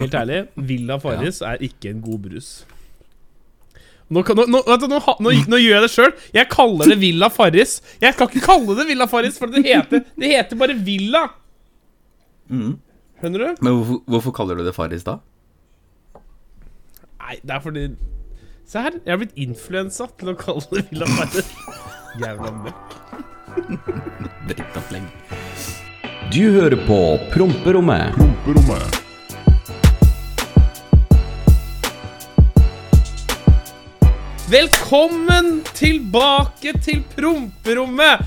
Helt ærlig, Villa Farris er ikke en god brus. Nå, nå, nå, vet du, nå, ha- nå, nå gjør jeg det sjøl. Jeg kaller det Villa Farris. Jeg skal ikke kalle det Villa Farris, for det heter, det heter bare Villa. Mhm. Skjønner du? Men hvorfor, hvorfor kaller du det Farris da? Nei, det er fordi Se her, jeg har blitt influensa til å kalle det Villa Farris. Jævla møkk. Drittopplegg. Du hører på Promperommet. Promperommet. Velkommen tilbake til promperommet!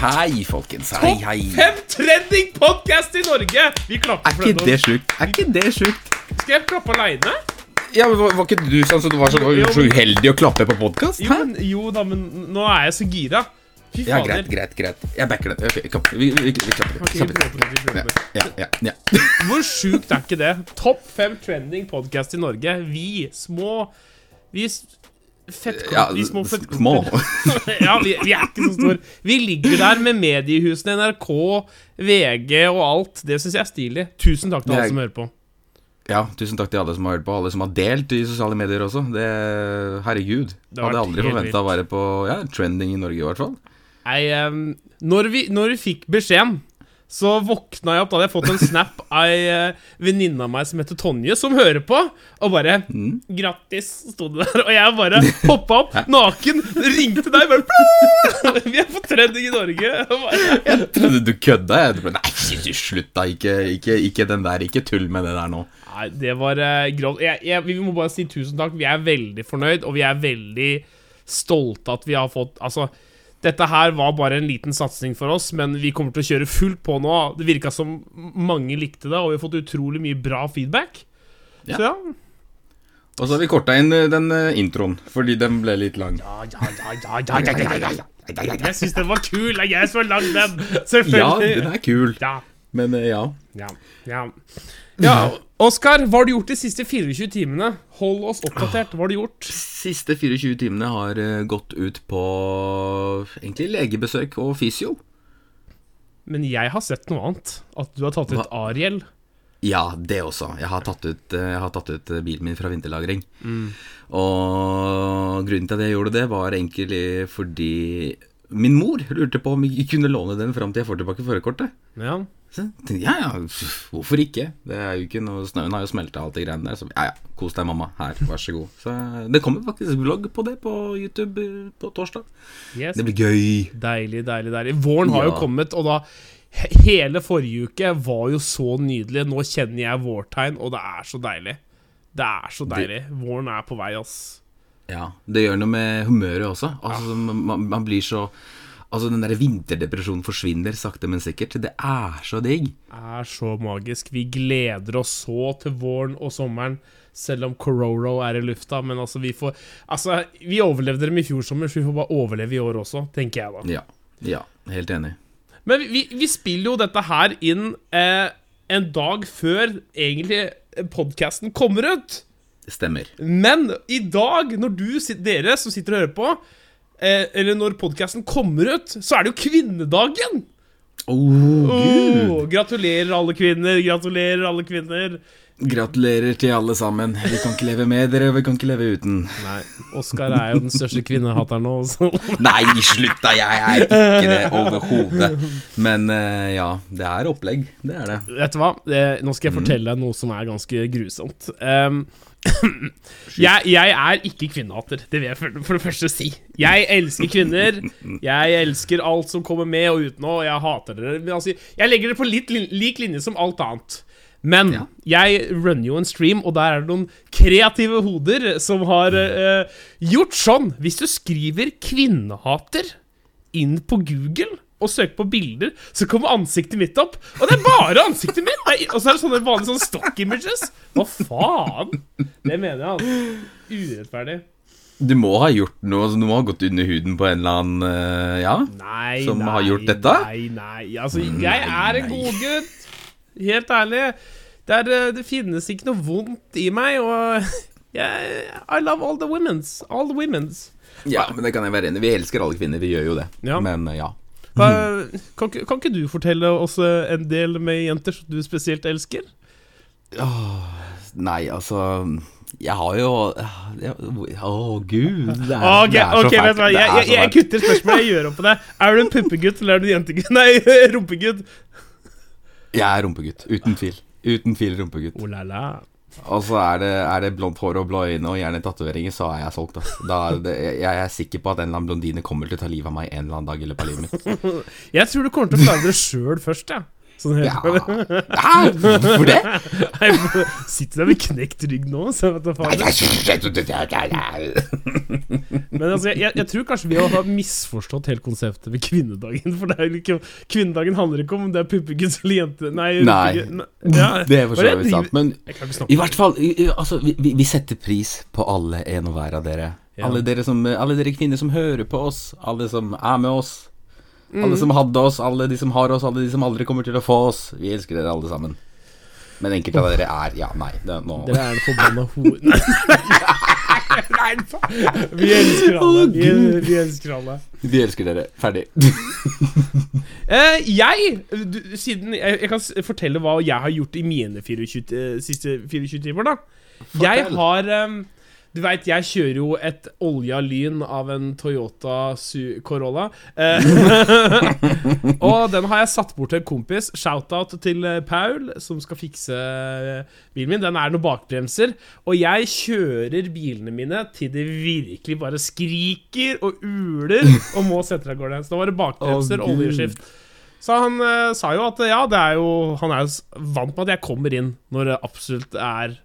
Hei, folkens. Hei, Topp fem trending podcast i Norge! Vi klapper Er for ikke det sjukt? Er ikke det sjukt? Skal jeg klappe aleine? Ja, men Var var ikke du sånn som du var så, Jo, jo, så uheldig å klappe på podkast? Jo, men- jo da, men nå er jeg så gira. Fy Ja, greit, greit. greit Jeg backer det. Ok, kom. Vi, vi, vi, klapper Ok, vi Klapper prøver, vi prøver. Ja, ja, ja. Hvor sjukt er ikke det? Topp fem trending podcast i Norge. Vi små Vi s- fett, ja vi små små. ja, vi, vi er ikke så store. Vi ligger der med mediehusene NRK, VG og alt. Det syns jeg er stilig. Tusen takk til alle som hører på. Ja, tusen takk til alle som har hørt på, alle som har delt i sosiale medier også. Det, herregud. Det Hadde aldri forventa å være på ja, trending i Norge, i hvert fall. Nei, um, når, vi, når vi fikk beskjeden, så våkna jeg opp. Da hadde jeg fått en snap av ei uh, venninne av meg som heter Tonje, som hører på, og bare Mm. 'Grattis', sto det der. Og jeg bare hoppa opp naken, ringte deg, bare Plå! 'Vi er på trending i Norge'. Bare, Jeg trodde du kødda. Jeg trodde, Nei, slutt, da. Ikke, ikke, ikke den der. Ikke tull med det der nå. Nei, det var uh, grovt. Jeg, jeg, vi må bare si tusen takk. Vi er veldig fornøyd, og vi er veldig stolte at vi har fått Altså, dette her var bare en liten satsing for oss, men vi kommer til å kjøre fullt på nå. Det virka som mange likte det, og vi har fått utrolig mye bra feedback. Ja. Så ja. Og så har vi korta inn den introen, fordi den ble litt lang. Ja, ja, ja, ja, ja, ja, ja. Jeg syns den var kul! Jeg er så lang, den! Selvfølgelig. Ja, den er kul. Ja. Men ja. ja, ja ja Oskar, hva har du gjort de siste 24 timene? Hold oss oppdatert. Hva har du gjort? Siste 24 timene har eh, gått ut på egentlig legebesøk og fysio. Men jeg har sett noe annet. At du har tatt ut Ariel. Ja, det også. Jeg har tatt ut, eh, jeg har tatt ut eh, bilen min fra vinterlagring. Og grunnen til at jeg gjorde det, var egentlig fordi min mor lurte på om vi kunne låne den fram til jeg får tilbake førerkortet. Ja. Så jeg tenkte, ja, ja, hvorfor ikke? Det er jo ikke noe Snøen har jo smelta alt det greiene der. Så ja, ja, kos deg, mamma. Her, vær så god. Så det kommer faktisk vlogg på det på YouTube eh, på torsdag. Yes. Det blir gøy. Deilig, deilig, deilig. Våren har jo kommet, og da Hele forrige uke var jo så nydelig. Nå kjenner jeg vårtegn, og det er så deilig. Det er så deilig. Våren er på vei, ass. Ja, det gjør noe med humøret også. Altså, man, man blir så Altså, den der vinterdepresjonen forsvinner sakte, men sikkert. Det er så digg. Det er så magisk. Vi gleder oss så til våren og sommeren, selv om Cororo er i lufta. Men altså, vi får Altså, vi overlevde dem i fjor sommer, så vi får bare overleve i år også, tenker jeg da. Ja. Ja, helt enig. Men vi, vi spiller jo dette her inn eh, en dag før egentlig podkasten kommer ut. Stemmer. Men i dag, når du, dere som sitter og hører på, eller når podkasten kommer ut, så er det jo kvinnedagen! Oh, gud! Åh, gratulerer, alle kvinner. Gratulerer, alle kvinner. Gratulerer til alle sammen. Vi kan ikke leve med dere, og vi kan ikke leve uten. Nei, Oskar er jo den største kvinnehateren nå. Så. Nei, slutt da! Jeg er ikke det overhodet. Men eh, ja, det er opplegg. Det er det. Vet du hva? Eh, nå skal jeg fortelle deg noe som er ganske grusomt. Um, jeg, jeg er ikke kvinnehater, det vil jeg for, for det første si. Jeg elsker kvinner. Jeg elsker alt som kommer med og utenå, og jeg hater dere. Altså, jeg legger det på litt lik linje som alt annet. Men Ja. jeg runner jo en stream, og der er det noen kreative hoder som har uh, gjort sånn. Hvis du skriver 'kvinnehater' inn på Google og søker på bilder, så kommer ansiktet mitt opp. Og det er bare ansiktet mitt! Og så er det sånne vanlige sånne stock images. Hva faen? Det mener jeg, altså. Urettferdig. Du må ha gjort noe, Du må har gått under huden på en eller annen eh, Ja? Nei, Som nei, har gjort dette? Nei, nei. Altså, jeg er en godgutt. Helt ærlig. Det, er, eh, det finnes ikke noe vondt i meg, og jeg, I love all the women's. All the women's. Ja, men det kan jeg være enig. Vi elsker alle kvinner, vi gjør jo det. Ja. Men eh, ja. Hva, kan, ikke- kan ikke du fortelle oss eh, en del med jenter som du spesielt elsker? Nei, altså Jeg har jo Å, gud. Det er, Ok, det er så okay, fælt. jeg, jeg, jeg kutter spørsmålet, jeg gjør opp på det. Er du en puppegutt eller er du en jentegutt? Nei, rumpegutt. Jeg er rumpegutt. Uten tvil. Uten tvil rumpegutt. Oh la la. Og så er det, er det blondt hår og blå øyne og gjerne tatoveringer, så er jeg solgt. Altså. Da er det, jeg er sikker på at en eller annen blondine kommer til å ta livet av meg en eller annen dag i løpet av livet mitt. Jeg tror du kommer til å klare det sjøl først, jeg. Sånn Ja. Hæ? Hvorfor det? Nei, Sitter der med knekt rygg nå, så vet du. Men altså, jeg, jeg tror kanskje vi har misforstått helt konseptet med kvinnedagen. For det ikke Kvinnedagen handler ikke om det er puppegutt eller jente. Nei, Nei. Nei, ja. Det for Hva så vidt jeg sant. Men Jeg i hvert fall, altså, vi, vi- setter pris på alle en og hver av dere. Ja. Alle, dere som, alle dere kvinner som hører på oss, alle som er med oss. Mm. Alle som hadde oss, alle de som har oss, alle de som aldri kommer til å få oss. Vi elsker dere alle sammen. Men enkelte av dere er Ja, nei. Det, nå. Dere er det forbanna faen. Vi elsker alle. Vi, vi elsker alle. Vi elsker dere. Ferdig. uh, jeg, du, siden jeg, jeg kan fortelle hva jeg har gjort i mine 24, eh, siste 24 timer, da. Jeg har em, Du veit, jeg kjører jo et olja lyn av en Toyota Corolla. Eh, og den har jeg satt bort til en kompis. Shout-out til eh, Paul, som skal fikse eh, bilen min. Den er noen bakbremser. Og jeg kjører bilene mine til det virkelig bare skriker og uler og må sette deg av gårde. Så da var det bakbremser, Gud. oljeskift. Så han eh, sa jo at ja, det er jo Han er jo vant med at jeg kommer inn når det absolutt er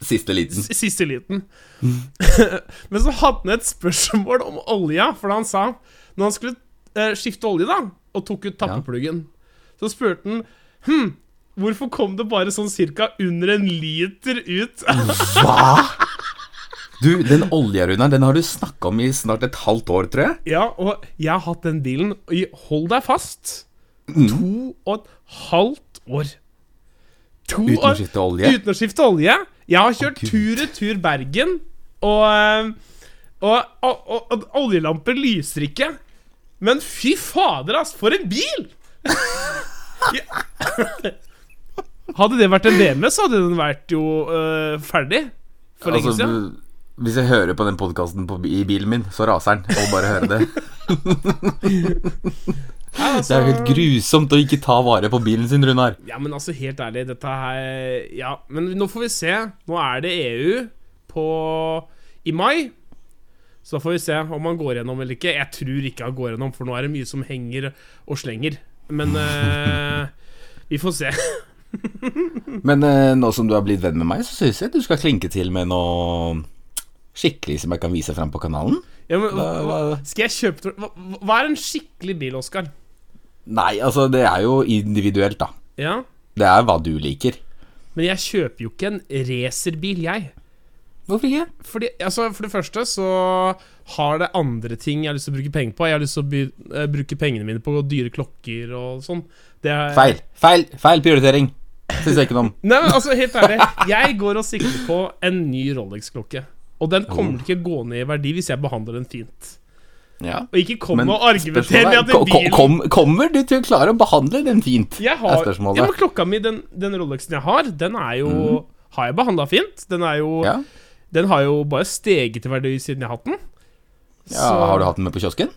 Siste liten. s- siste liten. Men så hadde han et spørsmål om olja, for han sa Når han skulle eh, skifte olje, da, og tok ut tappepluggen, så spurte han Hm, hvorfor kom det bare sånn cirka under en liter ut? Hva?! Du, den olja, Runar, den har du snakka om i snart et halvt år, tror jeg. ja, og jeg har hatt den bilen i Hold deg fast Mm. to og et halvt år. To Uten å år skifte olje. uten å skifte olje. Jeg har kjørt tur-retur Bergen, og, eh, og, og, og, og oljelamper lyser ikke. Men fy fader, ass, for en bil! Hadde det vært en BMW, så hadde den vært jo uh, ferdig for lenge Altså, siden. hvis jeg hører på den podkasten i bilen min, så raser den. Og bare høre det. Ja, Det er jo helt grusomt å ikke ta vare på bilen sin, Runar. Ja, men altså, helt ærlig, dette her Ja, men nå får vi se. Nå er det EU på i mai. Så da får vi se om han går gjennom eller ikke. Jeg tror ikke han går gjennom, for nå er det mye som henger og slenger. Men uh, vi får se. Men uh, nå som du har blitt venn med meg, så syns jeg du skal klinke til med noe skikkelig som jeg kan vise fram på kanalen. Ja, men, hva, Hva- skal jeg kjøpe hva, hva er en skikkelig bil, Oskar? Nei, altså, det er jo individuelt, da. Ja, Det er hva du liker. men jeg kjøper jo ikke en racerbil, jeg. Hvorfor ikke? Fordi, altså, for det første så har det andre ting jeg har lyst til å bruke penger på. Jeg har lyst til å by uh, bruke pengene mine på dyre klokker og sånn. Det er, Feil. Feil feil prioritering. Syns jeg ikke noe om. Nei, men altså, helt ærlig. Jeg går og sikter på en ny Rolex-klokke. Og den kommer til ikke gå ned i verdi hvis jeg behandler den fint. Ja. Og ikke kom Men og argumenter med er, at bilen kom, kommer du til å klare å behandle den fint? jeg er har, spørsmålet. ja, men Klokka mi, den, den Rolexen jeg har, den er jo Har jeg behandla fint. Den er jo. Ja. Den har jo bare steget i verdi siden jeg har hatt den. ja. Så- Har du hatt den med på kiosken?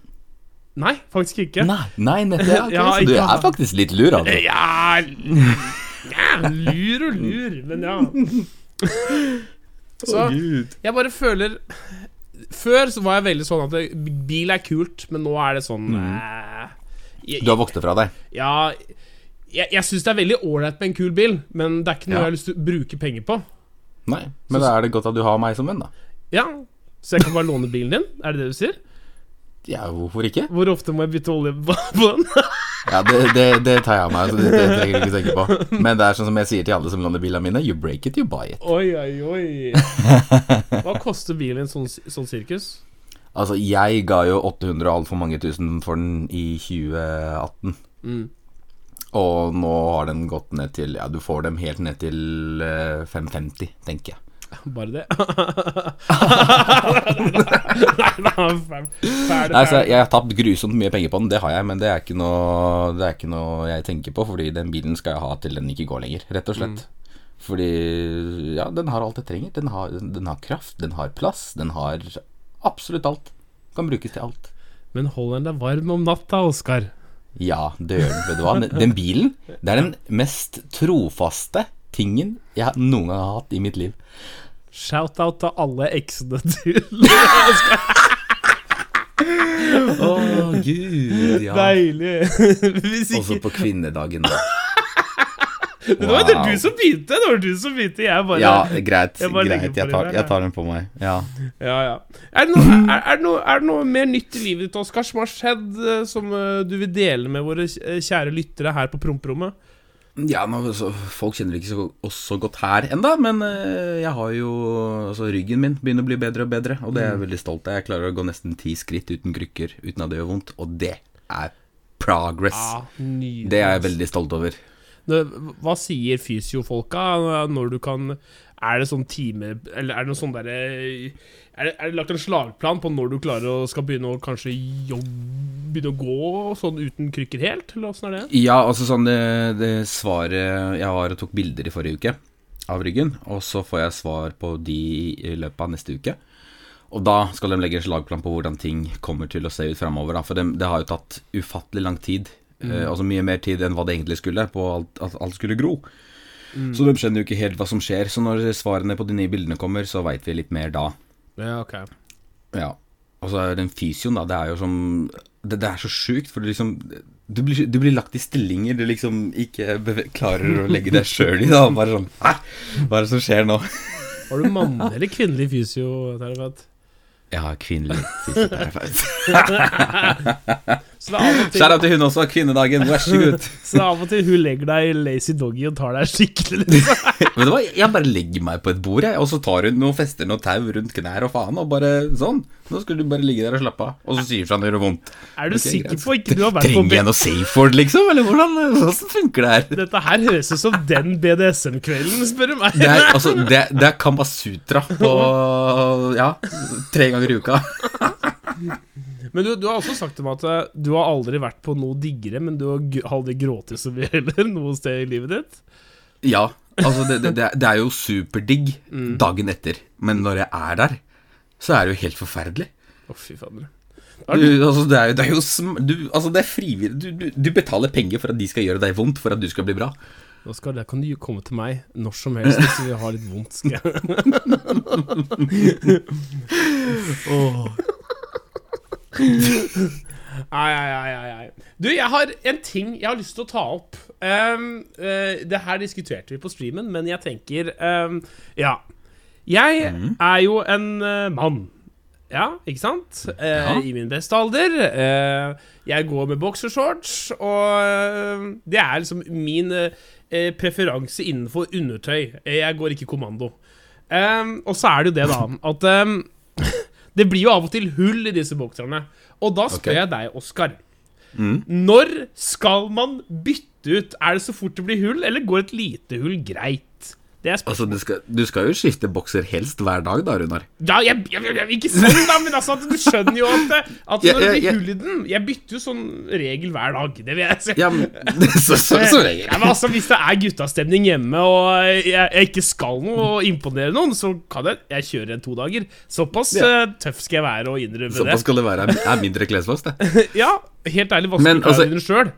Nei, faktisk ikke. Nei, nei nettopp. Ja, ok, Ja, så du er hatt- faktisk litt lur, altså. Ja, ja Lur og lur, men ja. Så jeg bare føler Før så var jeg veldig sånn at det, bil er kult, men nå er det sånn mm. jeg, Du har vokst fra deg. Ja Jeg, jeg syns det er veldig ålreit med en kul bil, men det er ikke noe Ja. jeg har lyst til å bruke penger på. Nei, Men da er det godt at du har meg som venn, da. Ja Så jeg kan bare låne bilen din? Er det det du sier? Ja, hvorfor ikke? Hvor ofte må jeg bytte olje på den? Ja, det, det, det tar jeg av meg, så det, det trenger du ikke tenke på. Men det er sånn som jeg sier til alle som låner bilene mine, you break it, you buy it. Oi, oi, oi. Hva koster bilen sånn, sånn sirkus? Altså, jeg ga jo 800 og altfor mange tusen for den i 2018. Mm. Og nå har den gått ned til Ja, du får dem helt ned til eh, 550, tenker jeg. Bare det? Nei, så. Jeg har tapt grusomt mye penger på den, det har jeg, men det er ikke noe, det er ikke noe jeg tenker på, fordi den bilen skal jeg ha til den ikke går lenger, rett og slett. Fordi ja, den har alt jeg trenger. Den har, den har kraft, den har plass, den har absolutt alt. Kan brukes til alt. Men holder den deg varm om natta, Oskar. Ja, det gjør den. Vet du hva? Den- Den bilen, det er den mest trofaste tingen jeg noen gang har hatt i mitt liv. Shout-out til alle eksene til Å, oh, gud, ja. Deilig. Ikke... Også på kvinnedagen, da. Det var det du som begynte. Det var du som begynte. Jeg bare Ja, greit. Jeg bare greit. Jeg tar, jeg tar den på meg. Ja. Ja, ja. Er det, noe, er, er, det noe, er det noe mer nytt i livet ditt, Oskar, som har skjedd, eh, som eh, du vil dele med våre eh, kjære lyttere her på promperommet? Ja, nå, så, Folk kjenner ikke så, oss så godt her enda, men eh, jeg har jo altså, Ryggen min begynner å bli bedre og bedre, og det er jeg veldig stolt av. Jeg klarer å gå nesten ti skritt uten krykker uten at det gjør vondt, og det er progress. Ja, det er jeg veldig stolt over. Hva sier fysiofolka når du kan Er det sånn time Eller er det noe sånn derre er, det- er det lagt en slagplan på når du klarer å skal begynne å kanskje jobbe Begynne å gå sånn uten krykker helt? Eller åssen er det? Ja, altså sånn det, det svaret Jeg var og tok bilder i forrige uke av ryggen, og så får jeg svar på de i løpet av neste uke. Og da skal de legge en slagplan på hvordan ting kommer til å se ut framover. For det, det har jo tatt ufattelig lang tid, eh, altså mye mer tid enn hva det egentlig skulle, på alt, at alt skulle gro. Så de skjønner jo ikke helt hva som skjer. Så når svarene på de nye bildene kommer, så veit vi litt mer da. Ja, ok. Ja. Og så er den fysioen, da. Det er jo som Det, det er så sjukt, for det liksom du blir, du blir lagt i stillinger du liksom ikke klarer å legge deg sjøl i. da Bare sånn Hæ? Hva er det som skjer nå? Har du mannlig eller kvinnelig fysioterapeut? Har kvinnelig fysioterapeut. Skjær av til hun også. Kvinnedagen, vær så god. så det er av og til hun legger deg i lazy doggy og tar deg skikkelig. Vet du hva, Jeg bare legger meg på et bord, jeg, og så tar hun noe fester noe tau rundt knær og faen, og bare sånn. Nå skal du bare ligge der og slappe av. Og så sier hun det gjør vondt. Er du okay, sikker greit. på ikke du har vært på Trenger jeg noe Safeword, liksom? Eller hvordan, hvordan funker det her? Dette her høres ut som den BDSM-kvelden, spør du meg. Det er, altså, det, det er Kamasutra på Ja, tre ganger i uka. Men du, du har også sagt til meg at eh, du har aldri vært på noe diggere, men du har aldri grått så mye heller noe sted i livet ditt. Ja, altså det, det, det er- jo superdigg dagen etter, men når jeg er der, så er det jo helt forferdelig. Å, fy fader. Du, altså, det er jo, det er jo sm du, altså, det er frivillig. Du, du, du betaler penger for at de skal gjøre deg vondt, for at du skal bli bra. Nå der kan du komme til meg når som helst hvis du har litt vondt. Skal jeg. Åh. Ai, ai, ai, ai. Du, jeg har en ting jeg har lyst til å ta opp. Um, uh, det her diskuterte vi på streamen, men jeg tenker um, Ja. Jeg er jo en uh, mann. Ja, ikke sant? Uh, Ja. I min beste alder. Jeg går med boksershorts, og det er liksom min preferanse innenfor undertøy. Jeg går ikke kommando. Um, og så er det jo det, da, at det blir jo av og til hull i disse bokserne. Og da spør okay. jeg deg, Oskar. Når skal man bytte ut? Er det så fort det blir hull, eller går et lite hull greit? Det er spørsmålet. Altså, du skal, du skal jo skifte bokser helst hver dag, da, Runar. Ja, jeg, jeg, jeg, ikke sånn, da, men altså, du skjønner jo at, at når det blir hull i den Jeg bytter jo sånn regel hver dag. Det vil jeg si. Ja, men så, så, så regel. Ja, men altså, Hvis det er guttastemning hjemme, og jeg, jeg ikke skal noe og imponere noen, så kan jeg Jeg kjører en to dager. Såpass Ja. eh, tøff skal jeg være og innrømme Såpass skal det være. Jeg er mindre klesvask, det. det. Ja, helt ærlig, vasker du altså- klærne dine sjøl?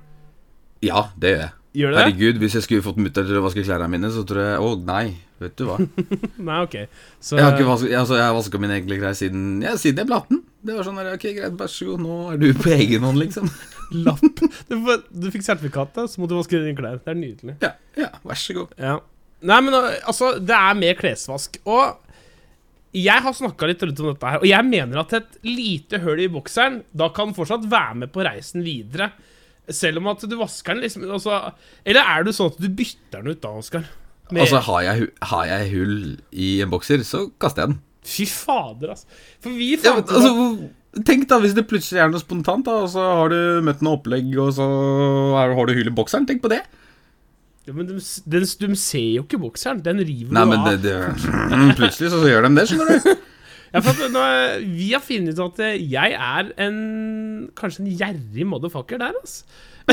Ja, det gjør jeg. Gjør det? Herregud, hvis jeg skulle fått mutter'n til å vaske klærne mine, så tror jeg Å, nei, vet du hva. Nei, ok. Så Jeg har ikke vasket, altså, jeg har vaska mine egne klær siden, ja, siden jeg ble 18. Det var sånn der, ok, greit, vær så god, nå er du på egen hånd, liksom. lapp Du, du fikk sertifikatet, så må du vaske dine klær. Det er nydelig. Ja, ja, vær så god. Ja. Nei, men uh, altså, det er mer klesvask. Og jeg har snakka litt rundt om dette her, og jeg mener at et lite hull i bokseren Da kan fortsatt være med på reisen videre. Selv om at du vasker den liksom altså, Eller er det sånn at du bytter den ut da, Oskar? Altså, har jeg, har jeg hull i en bokser, så kaster jeg den. Fy fader, altså. For vi Ja, men, altså, tenk da, hvis det plutselig er noe spontant, da, og så har du møtt noe opplegg, og så har du hull i bokseren. Tenk på det. ja, men de, de, de ser jo ikke bokseren. Den river Nei, men av. det, det Plutselig så gjør de det, skjønner du. Ja, for at nå, er- vi har funnet ut at eh, jeg er en kanskje en gjerrig motherfucker der, altså.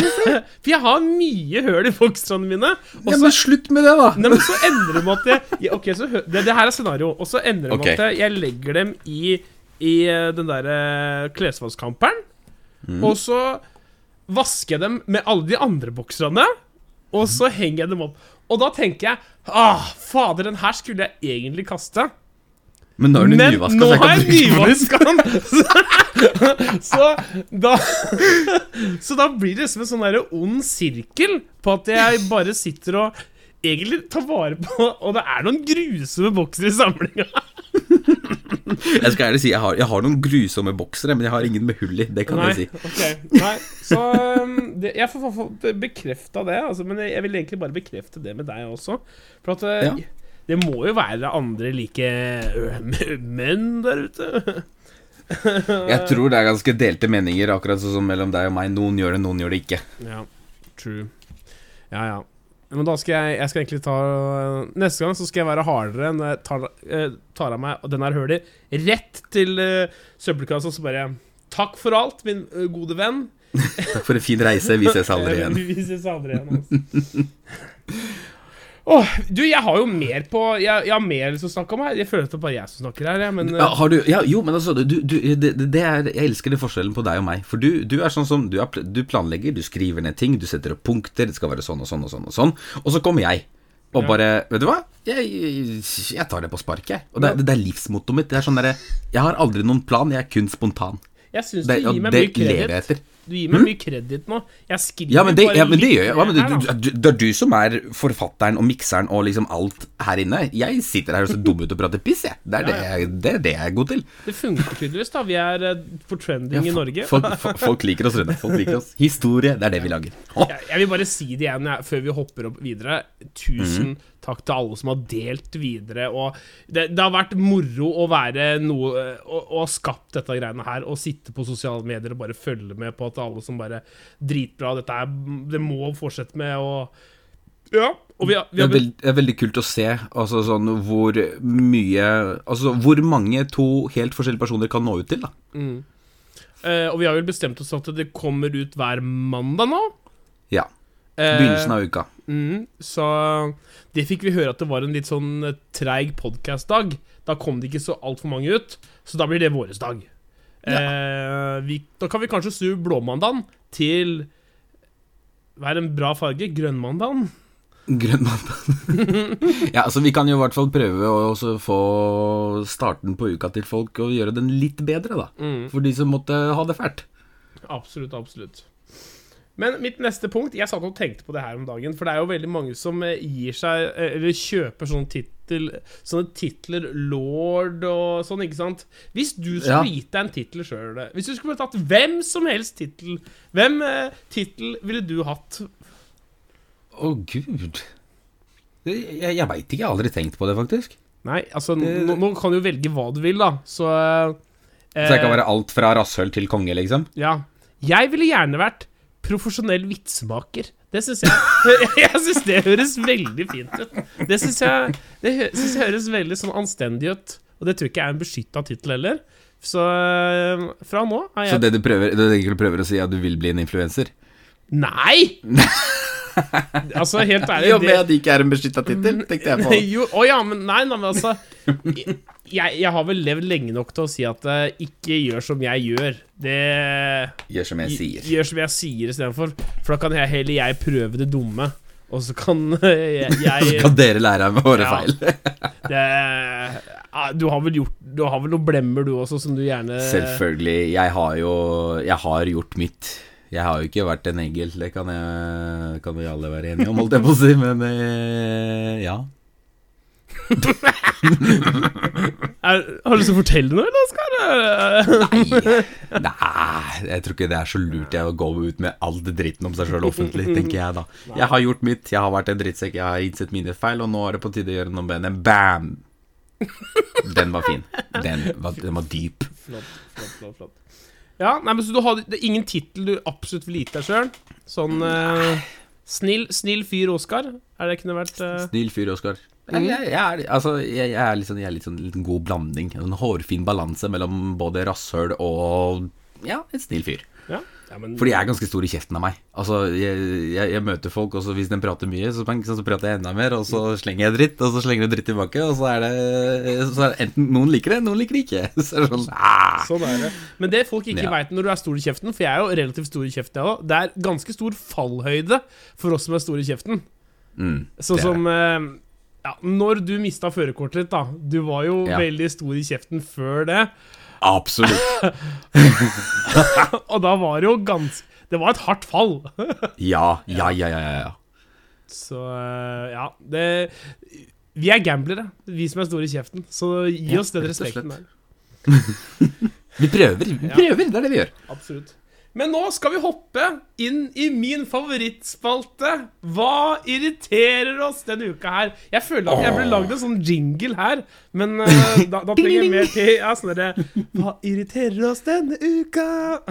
For jeg har mye høl i bokserne mine. Og Ja, men slutt med det, da! nei, men så ender det med at jeg, ja, Ok, så det, det her er scenario. Og så ender det med at jeg legger dem i, i eh, den derre klesvaskkamperen. Mm. Og så vasker jeg dem med alle de andre bokserne. Og så henger jeg dem opp. Og da tenker jeg Ah, fader, den her skulle jeg egentlig kaste. Men nå er den nyvaska, så jeg kan jeg bruke den. Så, så da Så da blir det liksom en sånn derre ond sirkel på at jeg bare sitter og egentlig tar vare på Og det er noen grusomme boksere i samlinga. Jeg skal ærlig si, jeg har, jeg har noen grusomme boksere, men jeg har ingen med hull i. Det kan Nei, jeg si. Okay. nei, så um, det, Jeg får får bekrefta det, altså, men jeg vil egentlig bare bekrefte det med deg også. For at uh, Ja. Det må jo være andre like uh, menn der ute. Jeg tror det er ganske delte meninger, akkurat sånn som mellom deg og meg. Noen gjør det, noen gjør det ikke. Ja, true. Ja, ja. Men da skal jeg, jeg skal egentlig ta Neste gang så skal jeg være hardere når jeg tar, eh, tar av meg den her hølet rett til uh, søppelkassa og så bare Takk for alt, min eh, gode venn. Takk for en fin reise. Vi ses aldri igjen. Vi ses aldri igjen, altså. Åh, du, jeg har jo mer på Jeg, jeg har mer å snakke om her. Jeg føler at det er bare jeg som snakker her, jeg, men Ja, eh, har du, ja, jo, men altså du, du, det, det er, Jeg elsker den forskjellen på deg og meg. For du, du er sånn som du, er, du planlegger, du skriver ned ting, du setter opp punkter. Det skal være sånn og sånn og sånn. Og sånn Og så kommer jeg. Og bare Vet du hva? Jeg, jeg tar det på sparket, jeg. Og det, det er livsmottoet mitt. Det er sånn derre Jeg har aldri noen plan, jeg er kun spontan. Jeg syns du gir meg det mye lever kreditt. Du gir meg mye kreditt nå. Jeg skriver Ja, men det, bare ja, men det gjør jeg. Ja, men her, du, du, det er du som er forfatteren og mikseren og liksom alt her inne. Jeg sitter her og ser dum ut og prater piss, jeg. Det er det, jeg, det, er det jeg er god til. Det funker tydeligvis, da. Vi er eh, for trending i Norge. Folk, folk, folk liker oss, Rune. Folk liker oss. Historie, det er det vi lager. Jeg, jeg vil bare si det igjen før vi hopper opp videre. Tusen Mhm. Takk til alle som har delt videre. Og det, det har vært moro å være noe Å å ha skapt dette greiene her. Og sitte på sosiale medier og bare følge med på at alle som bare Dritbra, dette er Det må fortsette med Og Ja. Og vi har, vi Det er, veld, det er veldig kult å se altså sånn, hvor mye Altså hvor mange to helt forskjellige personer kan nå ut til. da eh, og vi har vel bestemt oss at det kommer ut hver mandag nå. Ja. Eh, Begynnelsen av uka. Mm, så det fikk vi høre at det var en litt sånn eh, treig podkast-dag. Da kom det ikke så altfor mange ut, så da blir det våres dag. Eh, vi, da kan vi kanskje snu blåmandagen til Hva er en bra farge? Grønnmandagen? Grønnmandagen. ja, altså Vi kan jo i hvert fall prøve å få starten på uka til folk og gjøre den litt bedre, da. Mm. For de som måtte ha det fælt. Absolutt, absolutt. Men mitt neste punkt Jeg satt og tenkte på det her om dagen. For det er jo veldig mange som eh, gir seg eh, Eller kjøper sånne tittel Sånne titler lord og sånn, ikke sant? Hvis du skulle Ja. gitt deg en tittel sjøl Hvis du skulle tatt hvem som helst tittel Hvem eh, tittel ville du hatt? Å, gud. Jeg jeg veit ikke. Jeg har aldri tenkt på det, faktisk. Nei, altså Det- nå, nå kan du velge hva du vil, da. Så eh, Så jeg kan være alt fra rasshøl til konge, liksom? Ja. Jeg ville gjerne vært profesjonell vitsmaker. Det syns jeg Jeg syns det høres veldig fint ut. Det syns jeg Det synes jeg høres veldig sånn anstendig ut. Og det tror jeg ikke er en beskytta tittel heller. Så øh, fra nå er Så det du prøver, det du egentlig prøver å si, er at du vil bli en influenser? Nei! altså, helt ærlig Jo, med at det ikke er en beskytta tittel, tenkte jeg på. jo, Å ja, men nei, nei, men altså jeg, jeg har vel levd lenge nok til å si at uh, ikke gjør som jeg gjør. Det Gjør som jeg sier. Gjør som jeg sier istedenfor. For da kan jeg, heller jeg prøve det dumme, og så kan jeg, Så kan dere lære av våre Ja. feil. det, uh, Du har vel gjort Du har vel noen blemmer, du også, som du gjerne Selvfølgelig. Jeg har jo Jeg har gjort mitt. Jeg har jo ikke vært en engel, det kan, jeg, kan vi alle være enige om, holdt jeg på å si, men eh, ja. Er, Har du lyst til å fortelle noe, eller, Oskar? Nei, Nei, jeg tror ikke det er så lurt jeg å gå ut med all dritten om seg sjøl offentlig, tenker jeg da. Jeg har gjort mitt, jeg har vært en drittsekk, jeg har innsett mine feil, og nå er det på tide å gjøre noe med det. Bam! Den var fin. Den var, den var dyp. Flott, flott, flott, flott. Ja, nei, men Så du har, det er ingen tittel du absolutt vil gi deg sjøl? Sånn eh, snill, snill fyr Oskar? Er det kunne vært eh, Snill fyr, Oskar. Jeg, jeg, jeg, er, altså, jeg, er litt sånn, jeg er litt sånn liten god blanding. En hårfin balanse mellom både rasshøl og ja, en snill fyr. Ja. ja, men For de er ganske store i kjeften av meg. Altså, jeg, jeg, jeg møter folk, og hvis de prater mye, så, så, så prater jeg enda mer, og så slenger jeg dritt, og så slenger du dritt tilbake, og så er det, så er det enten noen liker det, noen liker det ikke. Så er det sånn ah. Sånn er det. Men det folk ikke Ja. vet når du er stor i kjeften, for jeg er jo relativt stor i kjeften, jeg òg, det er ganske stor fallhøyde for oss som er store i kjeften. mm, Sånn som eh, ja, Når du mista førerkortet ditt, da. Du var jo Ja. veldig stor i kjeften før det. Absolutt. Og da var det jo ganske Det var et hardt fall. Ja, ja, ja, ja, ja. Så eh, ja, det Vi er gamblere, vi som er store i kjeften. Så gi oss den respekten der. Vi prøver, vi prøver, det er det vi gjør. Absolutt. Men nå skal vi hoppe inn i min favorittspalte. Hva irriterer oss denne uka her? Jeg føler at jeg burde lagd en sånn jingle her, men uh, da, da trenger jeg mer til ja, sånn derre Hva irriterer oss denne uka?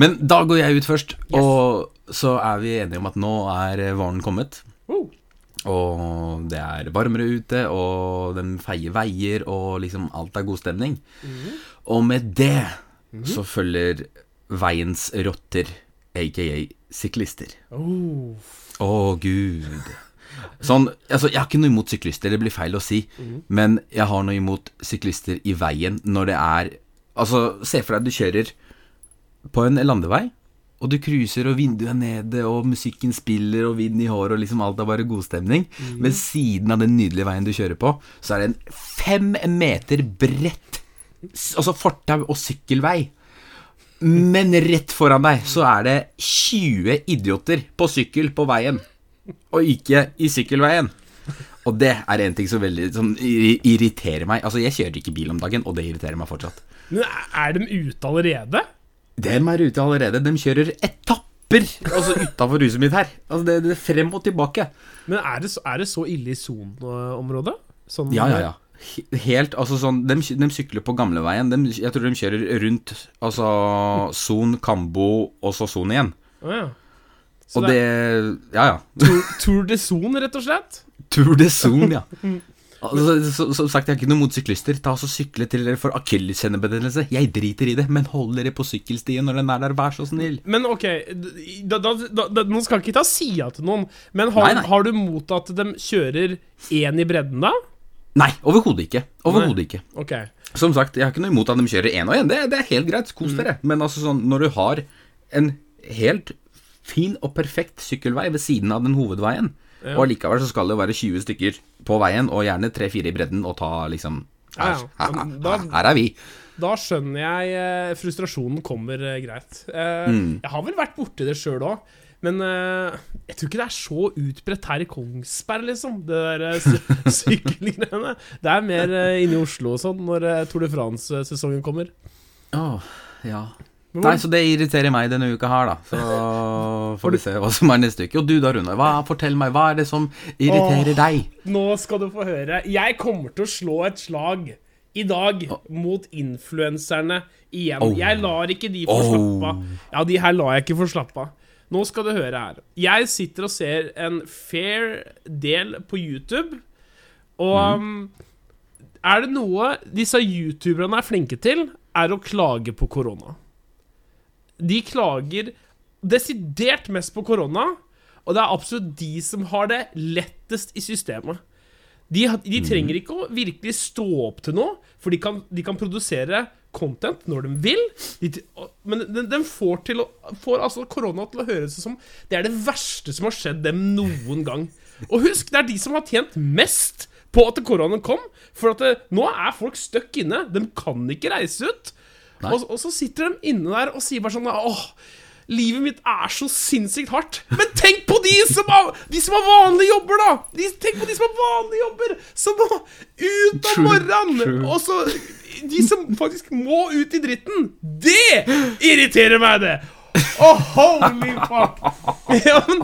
Men da går jeg ut først, og så er vi enige om at nå er våren kommet. Og det er varmere ute, og den feier veier, og liksom alt er god stemning. Og med det så følger veiens rotter, aka syklister. Oh. oh, gud. Sånn, altså, jeg har ikke noe imot syklister, det blir feil å si, men jeg har noe imot syklister i veien når det er Altså, se for deg du kjører på en landevei, og du cruiser, og vinduet er nede, og musikken spiller, og vind i håret, og liksom alt er bare godstemning. Ved siden av den nydelige veien du kjører på, så er det en fem meter bredt Altså fortau og sykkelvei. Men rett foran deg så er det 20 idioter på sykkel på veien, og ikke i sykkelveien. Og det er en ting som veldig som irriterer meg. Altså, jeg kjører ikke bil om dagen, og det irriterer meg fortsatt. Men er de ute allerede? Dem er ute allerede. De kjører etapper altså utafor huset mitt her. Altså, det, det er frem og tilbake. Men er det, er det så ille i soneområdet? Sånn, Ja, ja, ja. Helt, altså sånn De, de sykler på gamleveien. Jeg tror de kjører rundt altså Son, Kambo og så Son igjen. Oh, ja. Så Og det det er Ja, ja. Tour, tour de Son, rett og slett? Tour de Son, ja. Altså, så, som sagt, jeg har ikke noe mot syklister. Ta oss og Sykle til dere får akilleskjennebetennelse. Jeg driter i det, men hold dere på sykkelstien når den er der, vær så snill. Men ok, da, da, da, nå skal ikke ta sida til noen, men har, Nei, nei. har du mot at de kjører én i bredden, da? Nei, overhodet ikke. Overhodet ikke. Okay. Som sagt, jeg har ikke noe imot at de kjører én og én. Det, det er helt greit, kos dere. Men altså sånn, når du har en helt fin og perfekt sykkelvei ved siden av den hovedveien, Ja. og allikevel så skal det jo være 20 stykker på veien, og gjerne 3-4 i bredden, og ta liksom her, her, her, her er vi. Da skjønner jeg eh, frustrasjonen kommer eh, greit. Eh, Mm. Jeg har vel vært borti det sjøl òg, men eh, jeg tror ikke det er så utbredt her i Kongsberg, liksom. Det der eh, sy sykkelgreiene. Det er mer eh, inne i Oslo og sånn når Tour de France-sesongen kommer. Åh, ja. Nei, så det irriterer meg denne uka her, da. Så får vi se hva som er neste uke. Og du da, Rune. Hva, fortell meg, hva er det som irriterer Åh. deg? Nå skal du få høre. Jeg kommer til å slå et slag i dag mot influenserne igjen. Oh. Jeg lar ikke de få slappe av. Ja, de her lar jeg ikke få slappe av. Nå skal du høre her. Jeg sitter og ser en fair del på YouTube, og mm. er det noe disse youtuberne er flinke til, er å klage på korona. De klager desidert mest på korona, og det er absolutt de som har det lettest i systemet. De, de trenger ikke å virkelig stå opp til noe, for de kan, de kan produsere content når de vil. De, men den, de får, å, får altså korona til å høres ut som det er det verste som har skjedd dem noen gang. Og husk, det er de som har tjent mest på at koronaen kom. For at det, nå er folk stuck inne. De kan ikke reise ut. Og, og så sitter de inne der og sier bare sånn Åh, livet mitt er så sinnssykt hardt. Men tenk på de som har, de som har vanlige jobber, da! De, tenk på de som har vanlige jobber! Som må ut om morgenen! Og så De som faktisk må ut i dritten! Det irriterer meg, det! Oh, holy fuck! Ja, men,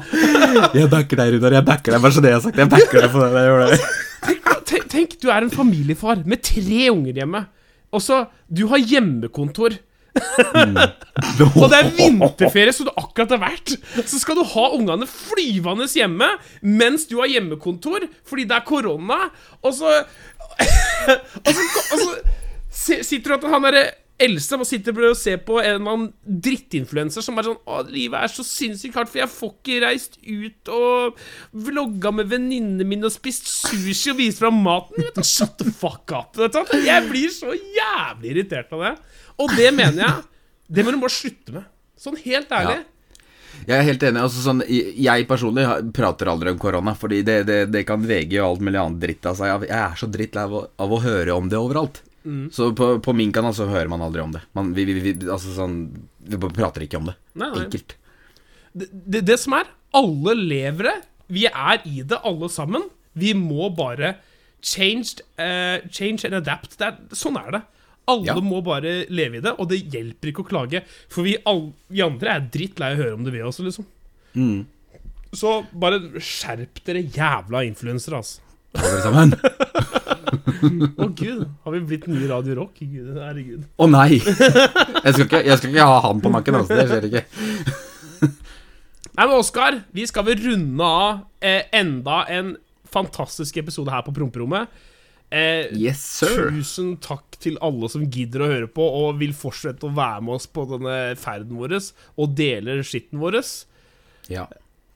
Jeg backer deg, Runar. Jeg backer deg. Bare så det jeg har sagt. Jeg backer deg på det. Jeg det. tenk, tenk, tenk, du er en familiefar med tre unger hjemme. Og så Du har hjemmekontor. og det er vinterferie, som du akkurat har vært. Så skal du ha ungene flyvende hjemme mens du har hjemmekontor fordi det er korona, og så Og så, og så si- sitter du at han derre eldste må sitte og se på en eller annen drittinfluenser som er sånn Å, livet er så sinnssykt hardt, for jeg får ikke reist ut og vlogga med venninnene mine og spist sushi og vist fram maten. Vet du, Shut the fuck up. Jeg blir så jævlig irritert av det. Og det mener jeg Det må du bare slutte med. Sånn helt ærlig. Jeg er helt enig. Altså, sånn, jeg personlig prater aldri om korona, Fordi det, det, det kan VG og alt mulig annet dritt av seg. Jeg er så drittlei av, av å høre om det overalt. Så på, på min kanal så hører man aldri om det. Man, vi, vi, vi, altså, sånn, vi prater ikke om det. Nei, nei. Enkelt. det, det, det som er Alle lever det. Vi er i det, alle sammen. Vi må bare change, uh, change and adapt. Det er, sånn er det. Alle Ja. må bare leve i det, og det hjelper ikke å klage. For vi, all, vi andre er drittlei av å høre om det, vi også, liksom. Mm. Så bare skjerp dere, jævla influensere, altså. Alle sammen. Å gud, har vi blitt nye Radio Rock? Gud, herregud. Å nei! Jeg skal, ikke, jeg skal ikke ha han på nakken. Altså. Det skjer ikke. Nei, men Oskar, vi skal vel runde av eh, enda en fantastisk episode her på Promperommet. Eh, Yes, sir. Tusen takk til alle som gidder å høre på og vil fortsette å være med oss på denne ferden vår og deler skitten vår. Ja.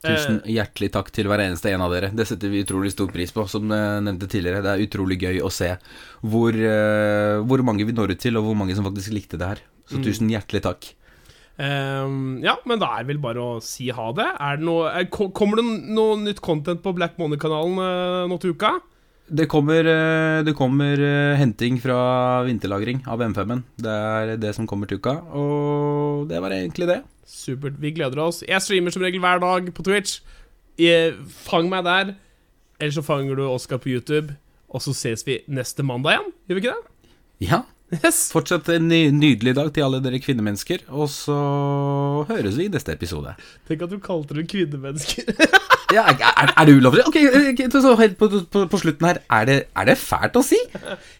Tusen hjertelig takk til hver eneste en av dere. Det setter vi utrolig stor pris på. Som jeg nevnte tidligere, det er utrolig gøy å se hvor, eh, hvor mange vi når ut til, og hvor mange som faktisk likte det her. Så tusen hjertelig takk. Um, ja, men da er det vel bare å si ha det. Det noe, er, kommer det noe nytt content på Black Money-kanalen eh, nå til uka? Det kommer, eh, det kommer eh, henting fra vinterlagring av M5-en. Det er det som kommer til uka, og det var egentlig det. Supert. Vi gleder oss. Jeg streamer som regel hver dag på Twitch. Jeg, Fang meg der. Eller så fanger du Oskar på YouTube. Og så ses vi neste mandag igjen. Gjør vi ikke det? Ja. Yes. Fortsatt en nydelig dag til alle dere kvinnemennesker, og så høres vi i neste episode. Tenk at du kalte dem kvinnemennesker. Ja, er, er, det ulovlig? Ok, så helt på, på, på slutten her, er det, er det fælt å si?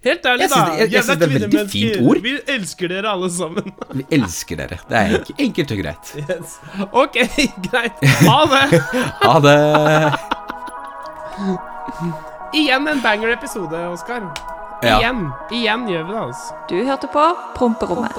Helt ærlig, da. jeg- jeg Jævla det er et veldig fint ord. Vi elsker dere alle sammen. Vi elsker dere. Det er enk- enkelt og greit. Yes. Ok, greit. Ha det. Ha det. Igjen en banger-episode, Oskar. Ja. Igjen. Igjen gjør vi det, altså. Du hørte på Promperommet.